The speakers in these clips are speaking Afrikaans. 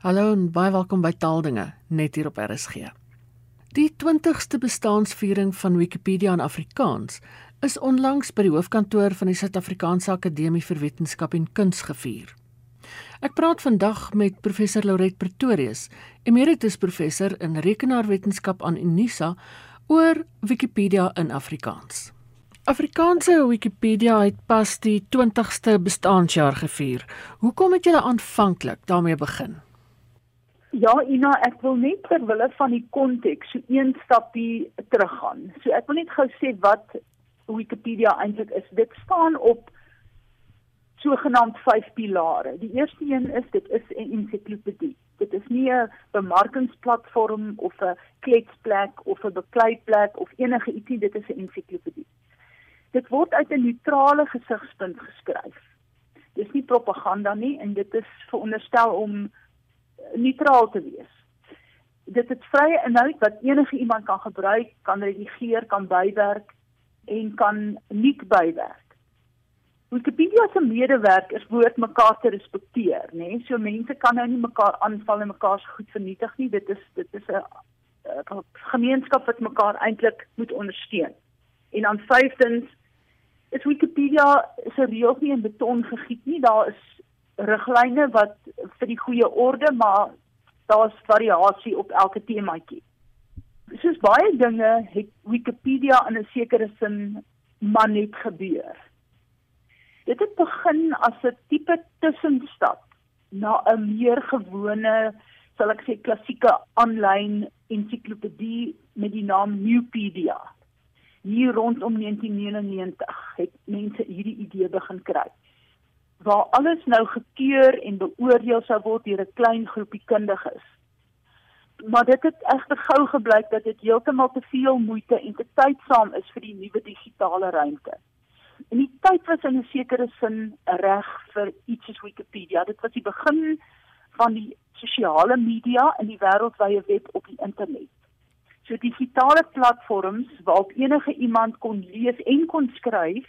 Hallo en baie welkom by Taaldinge net hier op RSG. Die 20ste bestaansviering van Wikipedia in Afrikaans is onlangs by die hoofkantoor van die Suid-Afrikaanse Akademie vir Wetenskap en Kuns gevier. Ek praat vandag met professor Lauret Pretorius, emeritus professor in rekenaarwetenskap aan Unisa oor Wikipedia in Afrikaans. Afrikaanse Wikipedia het pas die 20ste bestaanjaar gevier. Hoekom het julle aanvanklik daarmee begin? Ja, Ina, ek wil net ter wille van die konteks so een stappie teruggaan. So ek wil net gou sê wat Wikipedia eintlik is. Dit staan op sogenaamd vyf pilare. Die eerste een is dit is 'n ensiklopedie. Dit is nie 'n bemarkingsplatform of 'n kletsplek of 'n bekleiplek of enige ietsie, dit is 'n ensiklopedie. Dit word uit 'n neutrale gesigspunt geskryf. Dis nie propaganda nie en dit is veronderstel om neutraal te wees. Dit het vrye inhoud wat enige iemand kan gebruik, kan redigeer, kan bywerk en kan nie bywerk. Wikipedia se medewerkers behoort mekaar te respekteer, né? Nee? So mense kan nou nie mekaar aanval en mekaar se goed vernietig nie. Dit is dit is 'n gemeenskap wat mekaar eintlik moet ondersteun. En dan vyftens is Wikipedia se reëls nie in beton gegiet nie. Daar is riglyne wat vir die goeie orde, maar daar's variasie op elke temaatjie. Soos baie dinge het Wikipedia in 'n sekere sin maar net gebeur. Dit het begin as 'n tipe tussenstap na 'n meer gewone, sal ek sê klassieke aanlyn ensiklopedie met die naam Newpedia. Hier rondom 1999 het mense hierdie idee begin kry waar alles nou gekeur en beoordeel sou word deur 'n klein groepie kundiges. Maar dit het egter gou gebleik dat dit heeltemal te veel moeite en te tydsaam is vir die nuwe digitale ruimte. En die tyd was in 'n sekere sin reg vir iets soos Wikipedia. Dit was die begin van die sosiale media in die wêreldwye web op die internet. So digitale platforms waar enige iemand kon lees en kon skryf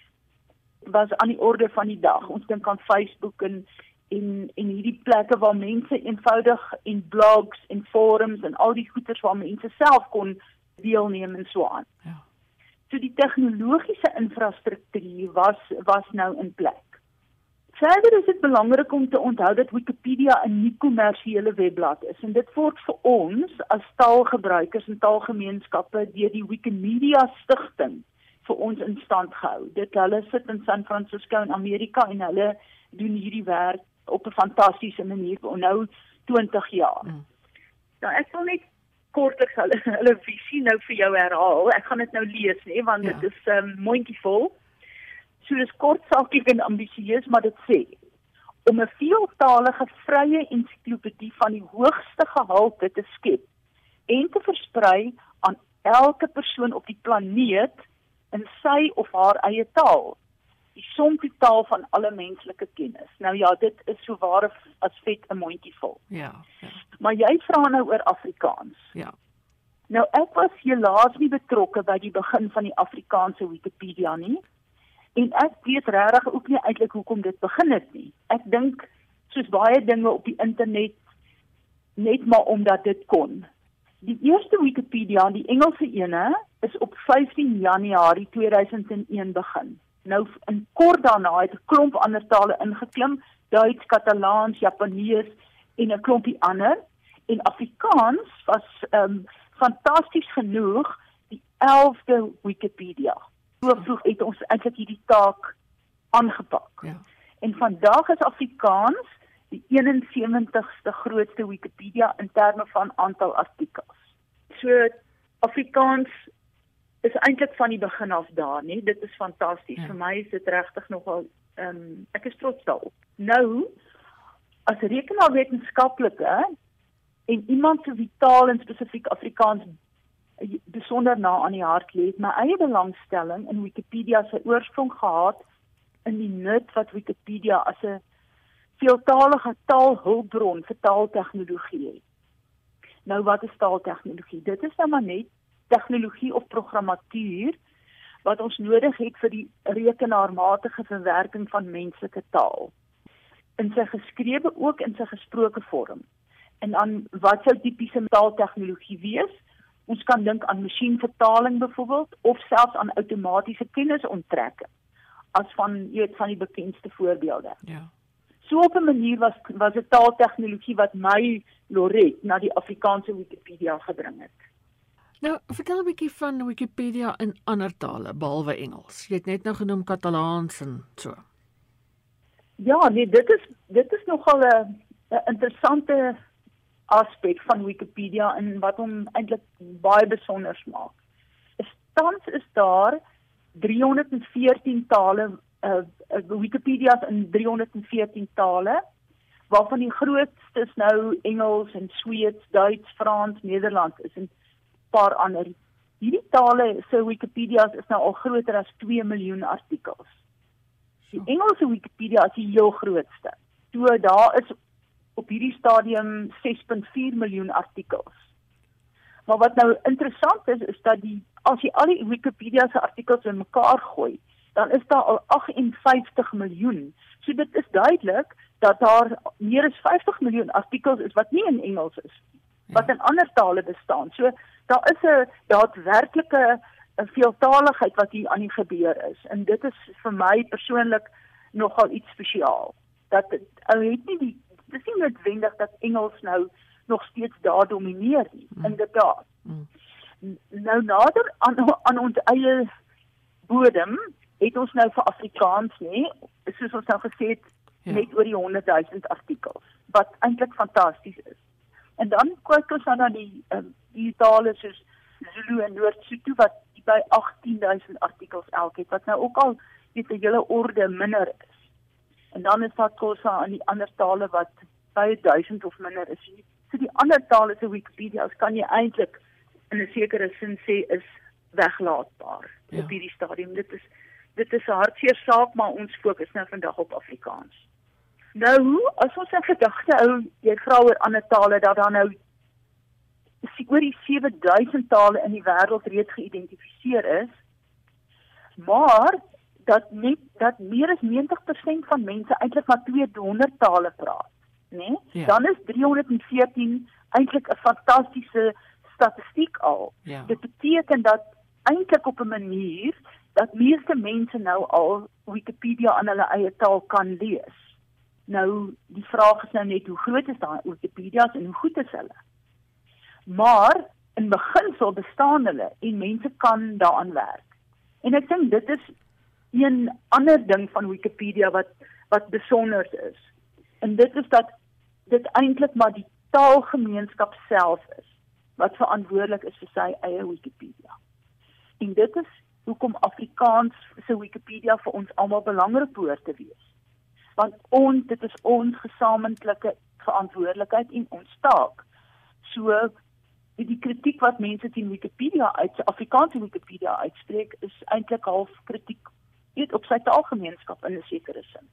was aan die orde van die dag. Ons dink aan Facebook en en en hierdie plekke waar mense eenvoudig en blogs en forums en al die goeders waar mense self kon deelneem en so aan. Ja. So die tegnologiese infrastruktuur was was nou in plek. Verder is dit belangrik om te onthou dat Wikipedia 'n nie-kommersiële webblad is en dit word vir ons as taalgebruikers en taalgemeenskappe deur die Wikimedia Stichting vir ons in stand gehou. Dit hulle sit in San Francisco in Amerika en hulle doen hierdie werk op 'n fantastiese manier vir nou 20 jaar. Mm. Nou ek wil net kortliks hulle hulle visie nou vir jou herhaal. Ek gaan dit nou lees nê want ja. dit is um, mondjievol. So dis kort saaklik en ambisieus, maar dit sê om 'n veeltaalige vrye ensiklopedie van die hoogste gehalte te skep en te versprei aan elke persoon op die planeet in sy of haar eie taal die som totaal van alle menslike kennis. Nou ja, dit is so ware as vet 'n mondjie vol. Ja, ja. Maar jy vra nou oor Afrikaans. Ja. Nou ek was helaas nie betrokke by die begin van die Afrikaanse Wikipedia nie. En ek weet regtig ook nie eintlik hoekom dit begin het nie. Ek dink soos baie dinge op die internet net maar omdat dit kon. Die eerste Wikipedia, die Engelse ene, is op 15 Januarie 2001 begin. Nou in kort daarna het 'n klomp ander tale ingeklim, Duits, Katalaans, Japanees en 'n klompie ander. En Afrikaans was ehm um, fantasties genoeg die 11de Wikipedia. So vroeg het ons eintlik hierdie taak aangepak. Ja. En vandag is Afrikaans die 71ste grootste Wikipedia in terme van aantal artikels. So Afrikaans is eintlik van die begin af daar, nee, dit is fantasties. Ja. Vir my is dit regtig nogal ehm um, ek is trots daarop. Nou as rekenaarwetenskaplike en iemand se vitaal en spesifiek Afrikaans besonder na aan die hart lê, my eie belangstelling in Wikipedia se oorsprong gehad in die nut wat Wikipedia as 'n veeltaalige taalhulpbron vir taaltegnologie het. Nou wat is taaltegnologie? Dit is nou maar net tegnologie of programmatuur wat ons nodig het vir die rekenaarmatige verwerking van menslike taal in sy geskrewe ook in sy gesproke vorm. En dan wat sou tipiese taaltegnologie wees? Ons kan dink aan masjienvertaling byvoorbeeld of selfs aan outomatiese kennisonttrekking as van jy weet van die bekendste voorbeelde. Ja. So op 'n manier was was dit taaltegnologie wat my Loret na die Afrikaanse Wikipedia gebring het. Nou, vertel 'n bietjie van Wikipedia in ander tale behalwe Engels. Jy het net nou genoem Katalaans en so. Ja, nee, dit is dit is nogal 'n interessante aspek van Wikipedia en wat hom eintlik baie besonder maak. Tans is daar 314 tale uh, Wikipedia's in 314 tale waarvan die grootste is nou Engels en Sweeds, Duits, Frans, Nederlands is en paar ander. Hierdie tale se Wikipedia's is nou al groter as 2 miljoen artikels. Die Engelse Wikipedia is die heel grootste. So daar is op hierdie stadium 6.4 miljoen artikels. Maar wat nou interessant is is dat die as jy al die Wikipedia se artikels bymekaar gooi, dan is daar al 58 miljoen. So dit is duidelik dat daar meer as 50 miljoen artikels is wat nie in Engels is wat in ander tale bestaan. So daar is 'n daadwerklike 'n veeltaligheid wat hier aan die gebeur is en dit is vir my persoonlik nogal iets spesiaal. Dat ou het nie die dis nie noodwendig dat Engels nou nog steeds daar domineer nie. Mm. Inderdaad. Mm. Nou nader aan aan ons eie bodem het ons nou vir Afrikaans nê, soos ons nou gesê het, ja. net oor die 100 000 artikels wat eintlik fantasties is. En dan kyk ons dan na die um, die tale soos Zulu en Noord-Sotho wat by 18000 artikels elk het wat nou ook al net 'n hele orde minder is. En dan is daar Xhosa aan die ander tale wat by 1000 of minder is. So die ander tale se Wikipedia's kan jy eintlik in 'n sekere sin sê is weglaatbaar ja. op hierdie stadium. Dit is dit is 'n hartseer saak, maar ons fokus nou vandag op Afrikaans. Nou, as ons in gedagte hou, jy vra oor ander tale dat daar nou is oor die 7000 tale in die wêreld reeds geïdentifiseer is. Maar dat net dat meer as 90% van mense eintlik maar 200 tale praat nê? Ja. Dan is 314 eintlik 'n fantastiese statistiek al. Ja. Dit beteken dat eintlik op 'n manier dat meeste mense nou al Wikipedia in hulle eie taal kan lees. Nou die vraag is nou net hoe groot is daai Wikipedia's en hoe goed is hulle? Maar in beginsel bestaan hulle en mense kan daaraan werk. En ek dink dit is een ander ding van Wikipedia wat wat besonder is. En dit is dat dit eintlik maar die taalgemeenskap self is wat verantwoordelik is vir sy eie Wikipedia. En dit is hoekom Afrikaans se Wikipedia vir ons almal belangrik behoort te wees. Want ons dit is ons gesamentlike verantwoordelikheid en ons taak. So die kritiek wat mense teen Wikipedia uit Afrikaanse Wikipedia uitspreek is eintlik half kritiek net op sy taalgemeenskap in 'n sekere sin.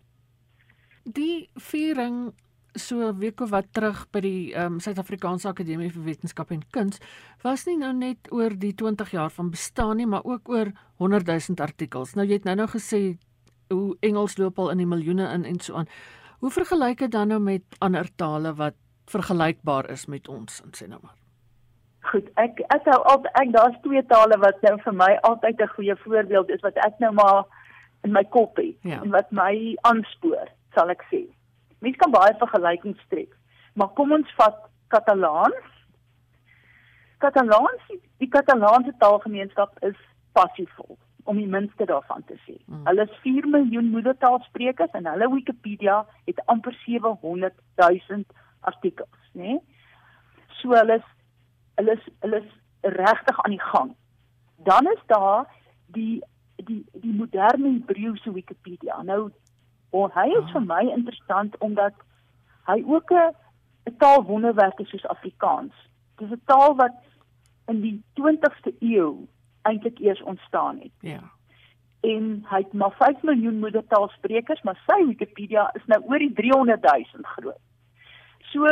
Die viering so 'n week of wat terug by die ehm um, Suid-Afrikaanse Akademie vir Wetenskap en Kuns was nie nou net oor die 20 jaar van bestaan nie, maar ook oor 100 000 artikels. Nou jy het nou-nou gesê hoe Engels loop al in die miljoene in en so aan. Hoe vergelyk dit dan nou met ander tale wat vergelykbaar is met ons in sê nou maar? Goed, ek ek hou al ek daar's twee tale wat nou vir my altyd 'n goeie voorbeeld is wat ek nou maar in my kop het ja. en wat my aanspoor, sal ek sê. Mense kan baie vergelykings trek. Maar kom ons vat Katalaans. Katalaans, die Katalaanse taalgemeenskap is passievol om die minste daarvan te sê. Mm. Hulle is 4 miljoen moedertaalsprekers en hulle Wikipedia het amper 700 000 artikels, né? Nee? So hulle is hulle is hulle is regtig aan die gang. Dan is daar die die die moderne Hebreëse Wikipedia. Nou En hy is vir my interessant omdat hy ook 'n taalwonderwerk is soos Afrikaans. Dit is 'n taal wat in die 20ste eeu eintlik eers ontstaan het. Ja. En hy het maar 5 miljoen moedertaalsprekers, maar sy Wikipedia is nou oor die 300 000 groot. So,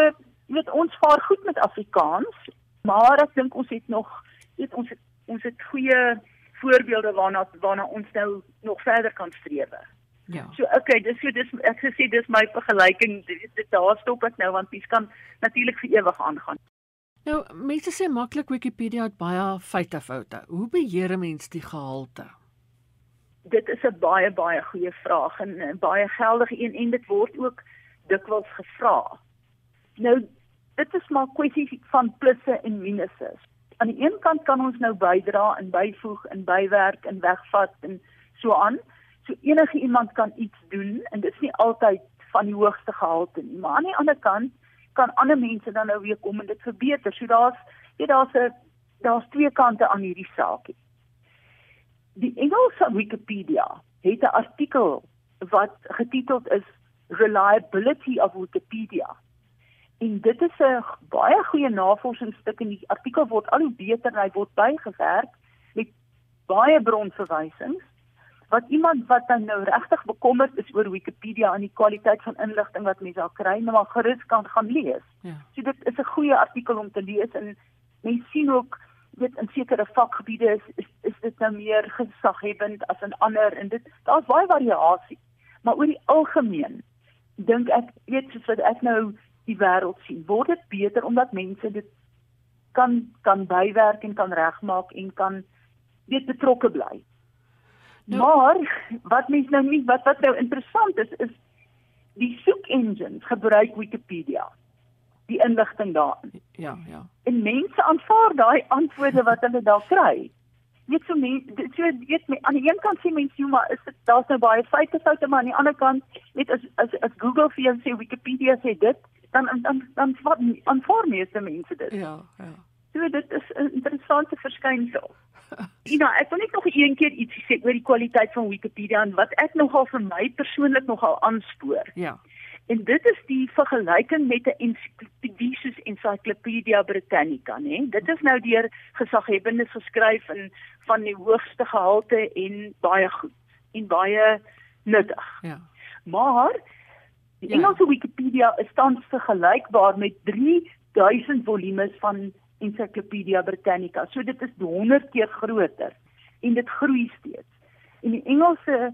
jy weet ons vaar goed met Afrikaans, maar ek dink ons het nog weet ons het, ons het goeie voorbeelde waarna waarna ons nou nog verder kan streef. Ja. So okay, dis so dis ek gesê dis my vergelyking. Dit daar stop ek nou want dit kan natuurlik vir ewig aangaan. Nou, mense sê maklik Wikipedia het baie feite foute. Hoe beheer 'n mens die gehalte? Dit is 'n baie baie goeie vraag en 'n baie geldige een en dit word ook dikwels gevra. Nou, dit is maar kwessie van plusse en minusse. Aan die een kant kan ons nou bydra en byvoeg en bywerk en wegvat en so aan. So enige iemand kan iets doen en dit is nie altyd van die hoogste gehalte nie, maar aan die ander kant kan ander mense dan nou weer kom en dit verbeter. So daar's jy daar's 'n daar's twee kante aan hierdie saakie. Die Engelse Wikipedia het 'n artikel wat getiteld is Reliability of Wikipedia. En dit is 'n baie goeie navorsingsstuk en die artikel word al hoe beter en hy word bygewerk met baie bronverwysings wat iemand wat dan nou regtig bekommerd is oor Wikipedia en die kwaliteit van inligting wat mense daar kry, nou maar gerus kan gaan lees. Ja. So dit is 'n goeie artikel om te lees en mense sien ook dit in sekere vakgebiede is, is is dit nou meer gesaghebend as in ander en dit daar's baie variasie. Maar oor die algemeen dink ek weet soos wat ek nou die wêreld sien, word dit beter omdat mense dit kan kan bywerk en kan regmaak en kan weet betrokke bly. Nou, maar wat mense nou nie wat wat nou interessant is is die soek engines gebruik Wikipedia. Die inligting daarin. Ja, ja. En mense aanvaar daai antwoorde wat hulle daar kry. Net so mense so weet my aan die een kant sê mense jy maar is dit daar's nou baie feite foute maar aan die ander kant net as as as Google vir jou sê Wikipedia sê dit dan dan dan wat aanvaar meeste mense dit. Ja, ja. So dit is 'n interessante verskynsel. Ina, ek wil net nog een keer ietsie sê oor die kwaliteit van Wikipedia en wat ek nogal vir my persoonlik nogal aanspoor. Ja. En dit is die vergelyking met 'n ensiklopedie soos Encyclopedia Britannica, né? Dit is nou deur gesaghebbendes geskryf en van die hoogste gehalte en baie goed en baie nuttig. Ja. Maar die Ja. Engelse Wikipedia is tans vergelykbaar met 3000 volumes van Encyclopedia Britannica. So dit is 100 keer groter en dit groei steeds. En die Engelse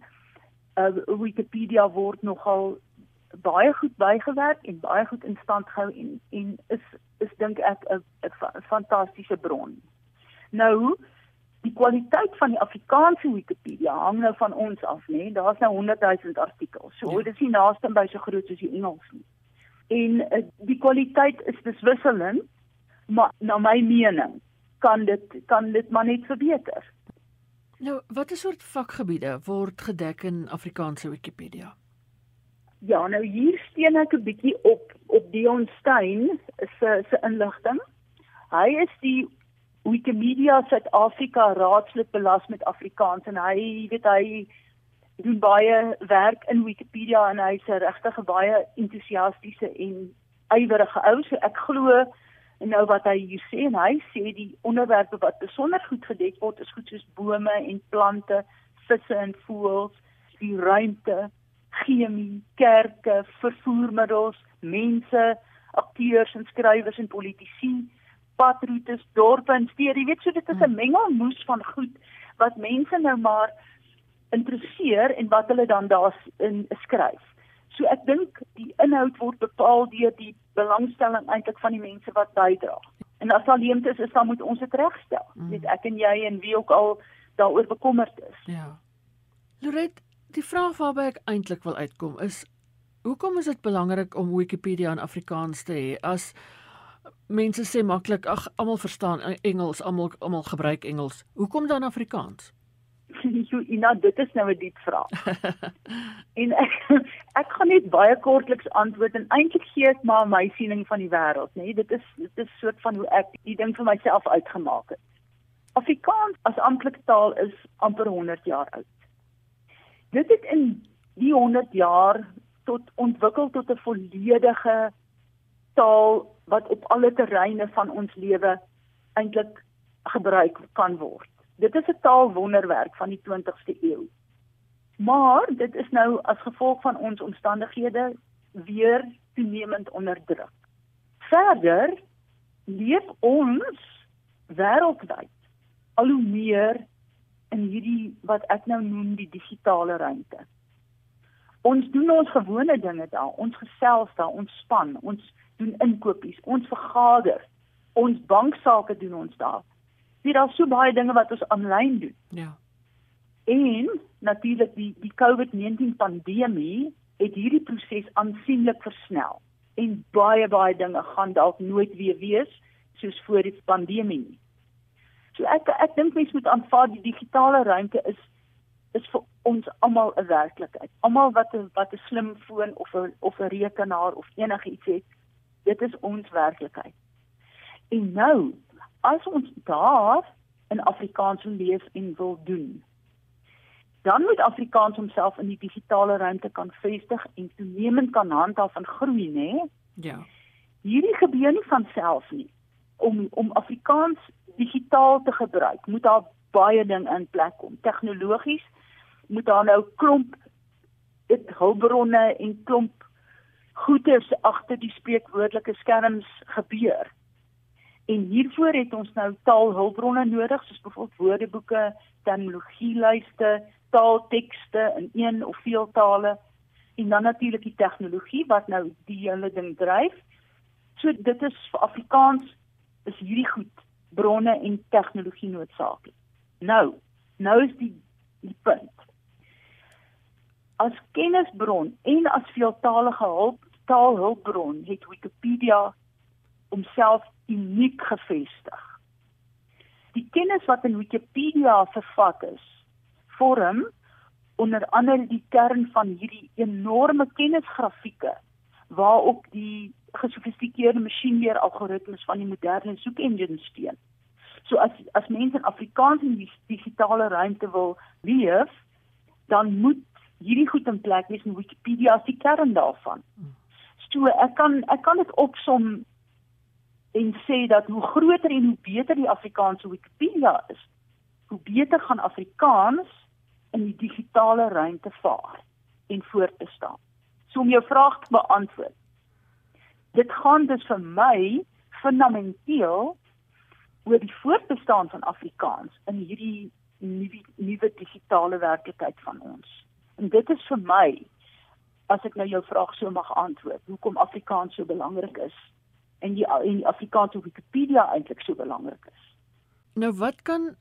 uh, Wikipedia word nogal baie goed bygewerk en baie goed in stand gehou en en is is dink ek 'n fantastiese bron. Nou die kwaliteit van die Afrikaanse Wikipedia hang nou van ons af, né? Nee? Daar's nou 100 000 artikels. So Ja. dit is nie naaste by so groot soos die Engels nie. En uh, die kwaliteit is wisselend, maar na my mening kan dit kan dit maar net verbeter. Nou, watter soort vakgebiede word gedek in Afrikaanse Wikipedia? Ja, nou hier steun ek 'n bietjie op op Dion Stein se se inligting. Hy is die Wikimedia Suid-Afrika raadslid belas met Afrikaans en hy weet hy doen baie werk in Wikipedia en hy's 'n regtig baie entoesiastiese en ywerige ou. So ek glo nou wat hy hier sê en hy sê die onderwerpe wat besonder goed gedek word is goed soos bome en plante, visse en voëls, die ruimte, chemie, kerke, vervoermiddels, mense, akteurs en skrywers en politici, padroetes, dorpe en stede. Jy weet so dit is 'n mengelmoes van goed wat mense nou maar interesseer en wat hulle dan daar in skryf. So ek dink die inhoud word bepaal deur die belangstelling eintlik van die mense wat bydra. En as daar leemtes is, dan moet ons dit regstel. Mm. Weet ek en jy en wie ook al daaroor bekommerd is. Ja. Loret, die vraag waarby ek eintlik wil uitkom is hoekom is dit belangrik om Wikipedia in Afrikaans te hê as mense sê maklik ag almal verstaan Engels, almal almal gebruik Engels. Hoekom dan Afrikaans? Ina, dit is nou 'n diep vraag. en ek ek gaan net baie kortliks antwoord en eintlik gee ek maar my siening van die wêreld, nê. Nee, dit is dit is soort van hoe ek die ding vir myself uitgemaak het. Afrikaans as amptelike taal is amper 100 jaar oud. Dit het in die 100 jaar tot ontwikkel tot 'n volledige taal wat op alle terreine van ons lewe eintlik gebruik kan word. Dit is 'n taalwonderwerk van die 20ste eeu. Maar dit is nou as gevolg van ons omstandighede weer toenemend onder druk. Verder leef ons wêreldwyd al hoe meer in hierdie wat ek nou noem die digitale ruimte. Ons doen ons gewone dinge daar. Ons gesels daar, ons span, ons doen inkopies, ons vergader. Ons banksaake doen ons daar. Dit is so baie dinge wat ons aanlyn doen. Ja. En natuurlik die die COVID-19 pandemie het hierdie proses aansienlik versnel en baie baie dinge gaan dalk nooit weer wees soos voor die pandemie nie. So ek ek dink mense moet aanvaar die digitale ruimte is is vir ons almal 'n werklikheid. Almal wat 'n wat 'n slim foon of 'n of 'n rekenaar of enigiets het, dit is ons werklikheid. En nou, as ons daar in Afrikaans leef en wil doen, dan moet Afrikaans homself in die digitale ruimte kan vestig en toenemend kan handhaaf en groei, né? Ja. Hierdie gebeur nie van self nie. Om om Afrikaans digitaal te gebruik, moet daar baie ding in plek kom. Tegnologies moet daar nou klomp dit hulpbronne en klomp goeders agter die spreekwoordelike skerms gebeur. En hiervoor het ons nou taalhulpbronne nodig soos byvoorbeeld woordeboeke, terminologielyste, taaltekste in een of veel tale en dan natuurlik die tegnologie wat nou die hele ding dryf. So dit is vir Afrikaans is hierdie goed bronne en tegnologie noodsaaklik. Nou, nou is die die punt. As kennisbron en as veeltalige hulp taalhulpbron het Wikipedia homself uniek gevestig. Die kennis wat in Wikipedia vervat is, vorm onder andere die kern van hierdie enorme kennisgrafieke waarop die gesofistikeerde masjienleer algoritmes van die moderne soekengines steun. So as as mense in Afrikaans in die digitale ruimte wil leef, dan moet hierdie goed in plek wees in Wikipedia as die kern daarvan. So ek kan ek kan dit opsom en sê dat hoe groter en hoe beter die Afrikaanse Wikipedia is, hoe beter gaan Afrikaans in die digitale ruimte vaar en voort te staan. So om jou vraag te beantwoord. Dit gaan dus vir my fundamenteel oor die voortbestaan van Afrikaans in hierdie nuwe nuwe digitale werklikheid van ons. En dit is vir my as ek nou jou vraag so mag antwoord, hoekom Afrikaans so belangrik is en die en die Afrikaanse Wikipedia eintlik so belangrik is. Nou wat kan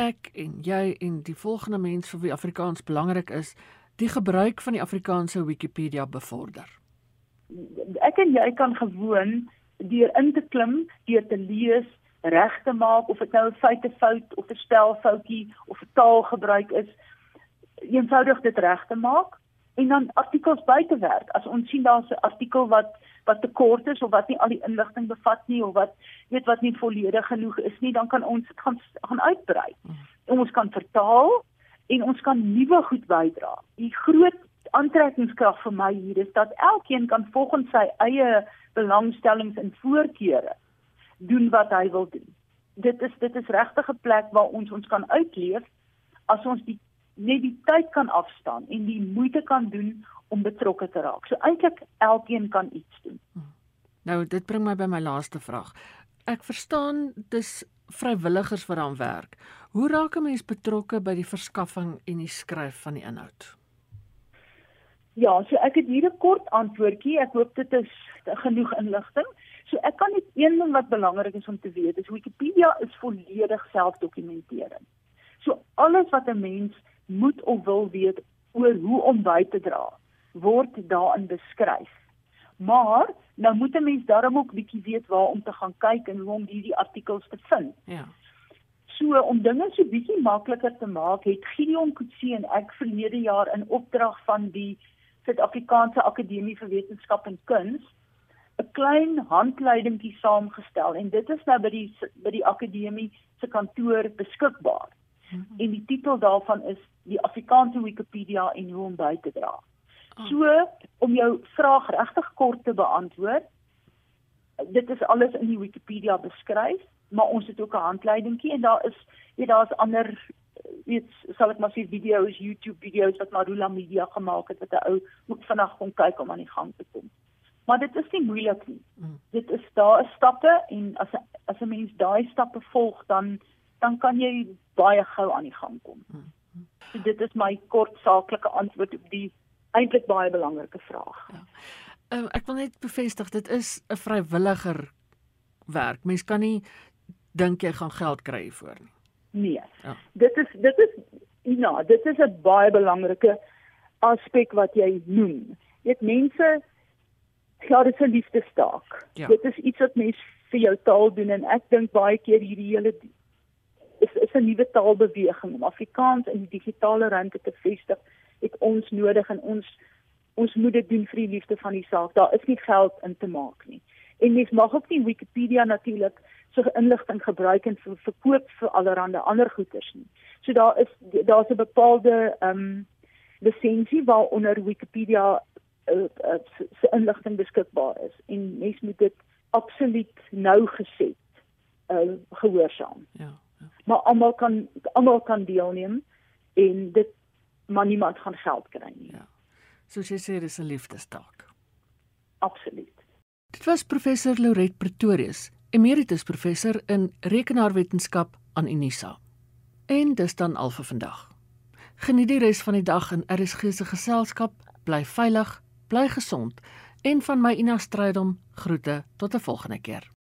ek en jy en die volgende mens vir wie Afrikaans belangrik is, die gebruik van die Afrikaanse Wikipedia bevorder. Ek en jy kan gewoon deur in te klim, deur te lees, reg te maak of dit nou 'n feitefout of 'n stelfoutjie of 'n taalgebruik is, eenvoudig dit reg te maak en dan artikels by te werk. As ons sien daar's 'n artikel wat wat te kort is of wat nie al die inligting bevat nie of wat weet wat nie volledig genoeg is nie, dan kan ons dit gaan gaan uitbrei. Mm. En ons kan vertaal en ons kan nuwe goed bydra. Die groot aantrekkingskrag vir my hier is dat elkeen kan volgens sy eie belangstellings en voorkeure doen wat hy wil doen. Dit is dit is regtig 'n plek waar ons ons kan uitleef as ons die net die tyd kan afstaan en die moeite kan doen om betrokke te raak. So eintlik elkeen kan iets doen. Nou dit bring my by my laaste vraag. Ek verstaan dis vrywilligers wat aan werk. Hoe raak 'n mens betrokke by die verskaffing en die skryf van die inhoud? Ja, so ek het hier 'n kort antwoordjie. Ek hoop dit is genoeg inligting. So ek kan net een ding wat belangrik is om te weet, is Wikipedia is volledig selfdokumenterend. So alles wat 'n mens moet of wil weet oor hoe om by te dra, word daarin beskryf. Maar nou moet 'n mens daarom ook bietjie weet waar om te gaan kyk en hoe om hierdie artikels te vind. Ja. So om dinge so bietjie makliker te maak, het Gideon Kutse en ek verlede jaar in opdrag van die Suid-Afrikaanse Akademie vir Wetenskap en Kuns 'n klein handleidingkie saamgestel en dit is nou by die by die akademie se kantoor beskikbaar. Mm -hmm. En die titel daarvan is die Afrikaanse Wikipedia en hoe om by te dra. Oh. So om jou vraag regtig kort te beantwoord, dit is alles in die Wikipedia beskryf, maar ons het ook 'n handleidingkie en daar is weet daar's ander weet sal ek maar sê video's, YouTube video's wat Marula Media gemaak het wat 'n ou moet vinnig kom kyk om aan die gang te kom. Maar dit is nie moeilik nie. Mm. Dit is daar is stappe en as as 'n mens daai stappe volg dan dan kan jy baie gou aan die gang kom. Mm. So dit is my kort saaklike antwoord op die eintlik baie belangrike vraag. Ja. Um, ek wil net bevestig dit is 'n vrywilliger werk. Mens kan nie dink jy gaan geld kry hiervoor nie. Nee. Ja. Dit is dit is Ina, dit is 'n baie belangrike aspek wat jy noem. Dit mense ja, dit is 'n liefdestaak. Ja. Dit is iets wat mense vir jou taal doen en ek dink baie keer hierdie hele is is 'n nuwe taalbeweging om Afrikaans in die digitale ruimte te vestig. Dit ons nodig en ons ons moet dit doen vir die liefde van die saak. Daar is nie geld in te maak nie. En mens mag ook nie Wikipedia natuurlik so inligting gebruik en vir verkoop vir allerlei ander goederes nie. So daar is daar's 'n bepaalde ehm um, lisensie waaronder Wikipedia uh, uh, se inligting beskikbaar is en mens moet dit absoluut nou geset uh, gehoorsaam. Ja, ja. Maar almal kan almal kan deelneem en dit maar niemand gaan geld kry nie. Ja. Soos jy sê dis 'n liefdestaak. Absoluut. Dit was professor Loret Pretorius, emeritus professor in rekenaarwetenskap aan Unisa. En dis dan al vir vandag. Geniet die res van die dag in RSG se geselskap, bly veilig, bly gesond en van my Ina Strydom groete tot 'n volgende keer.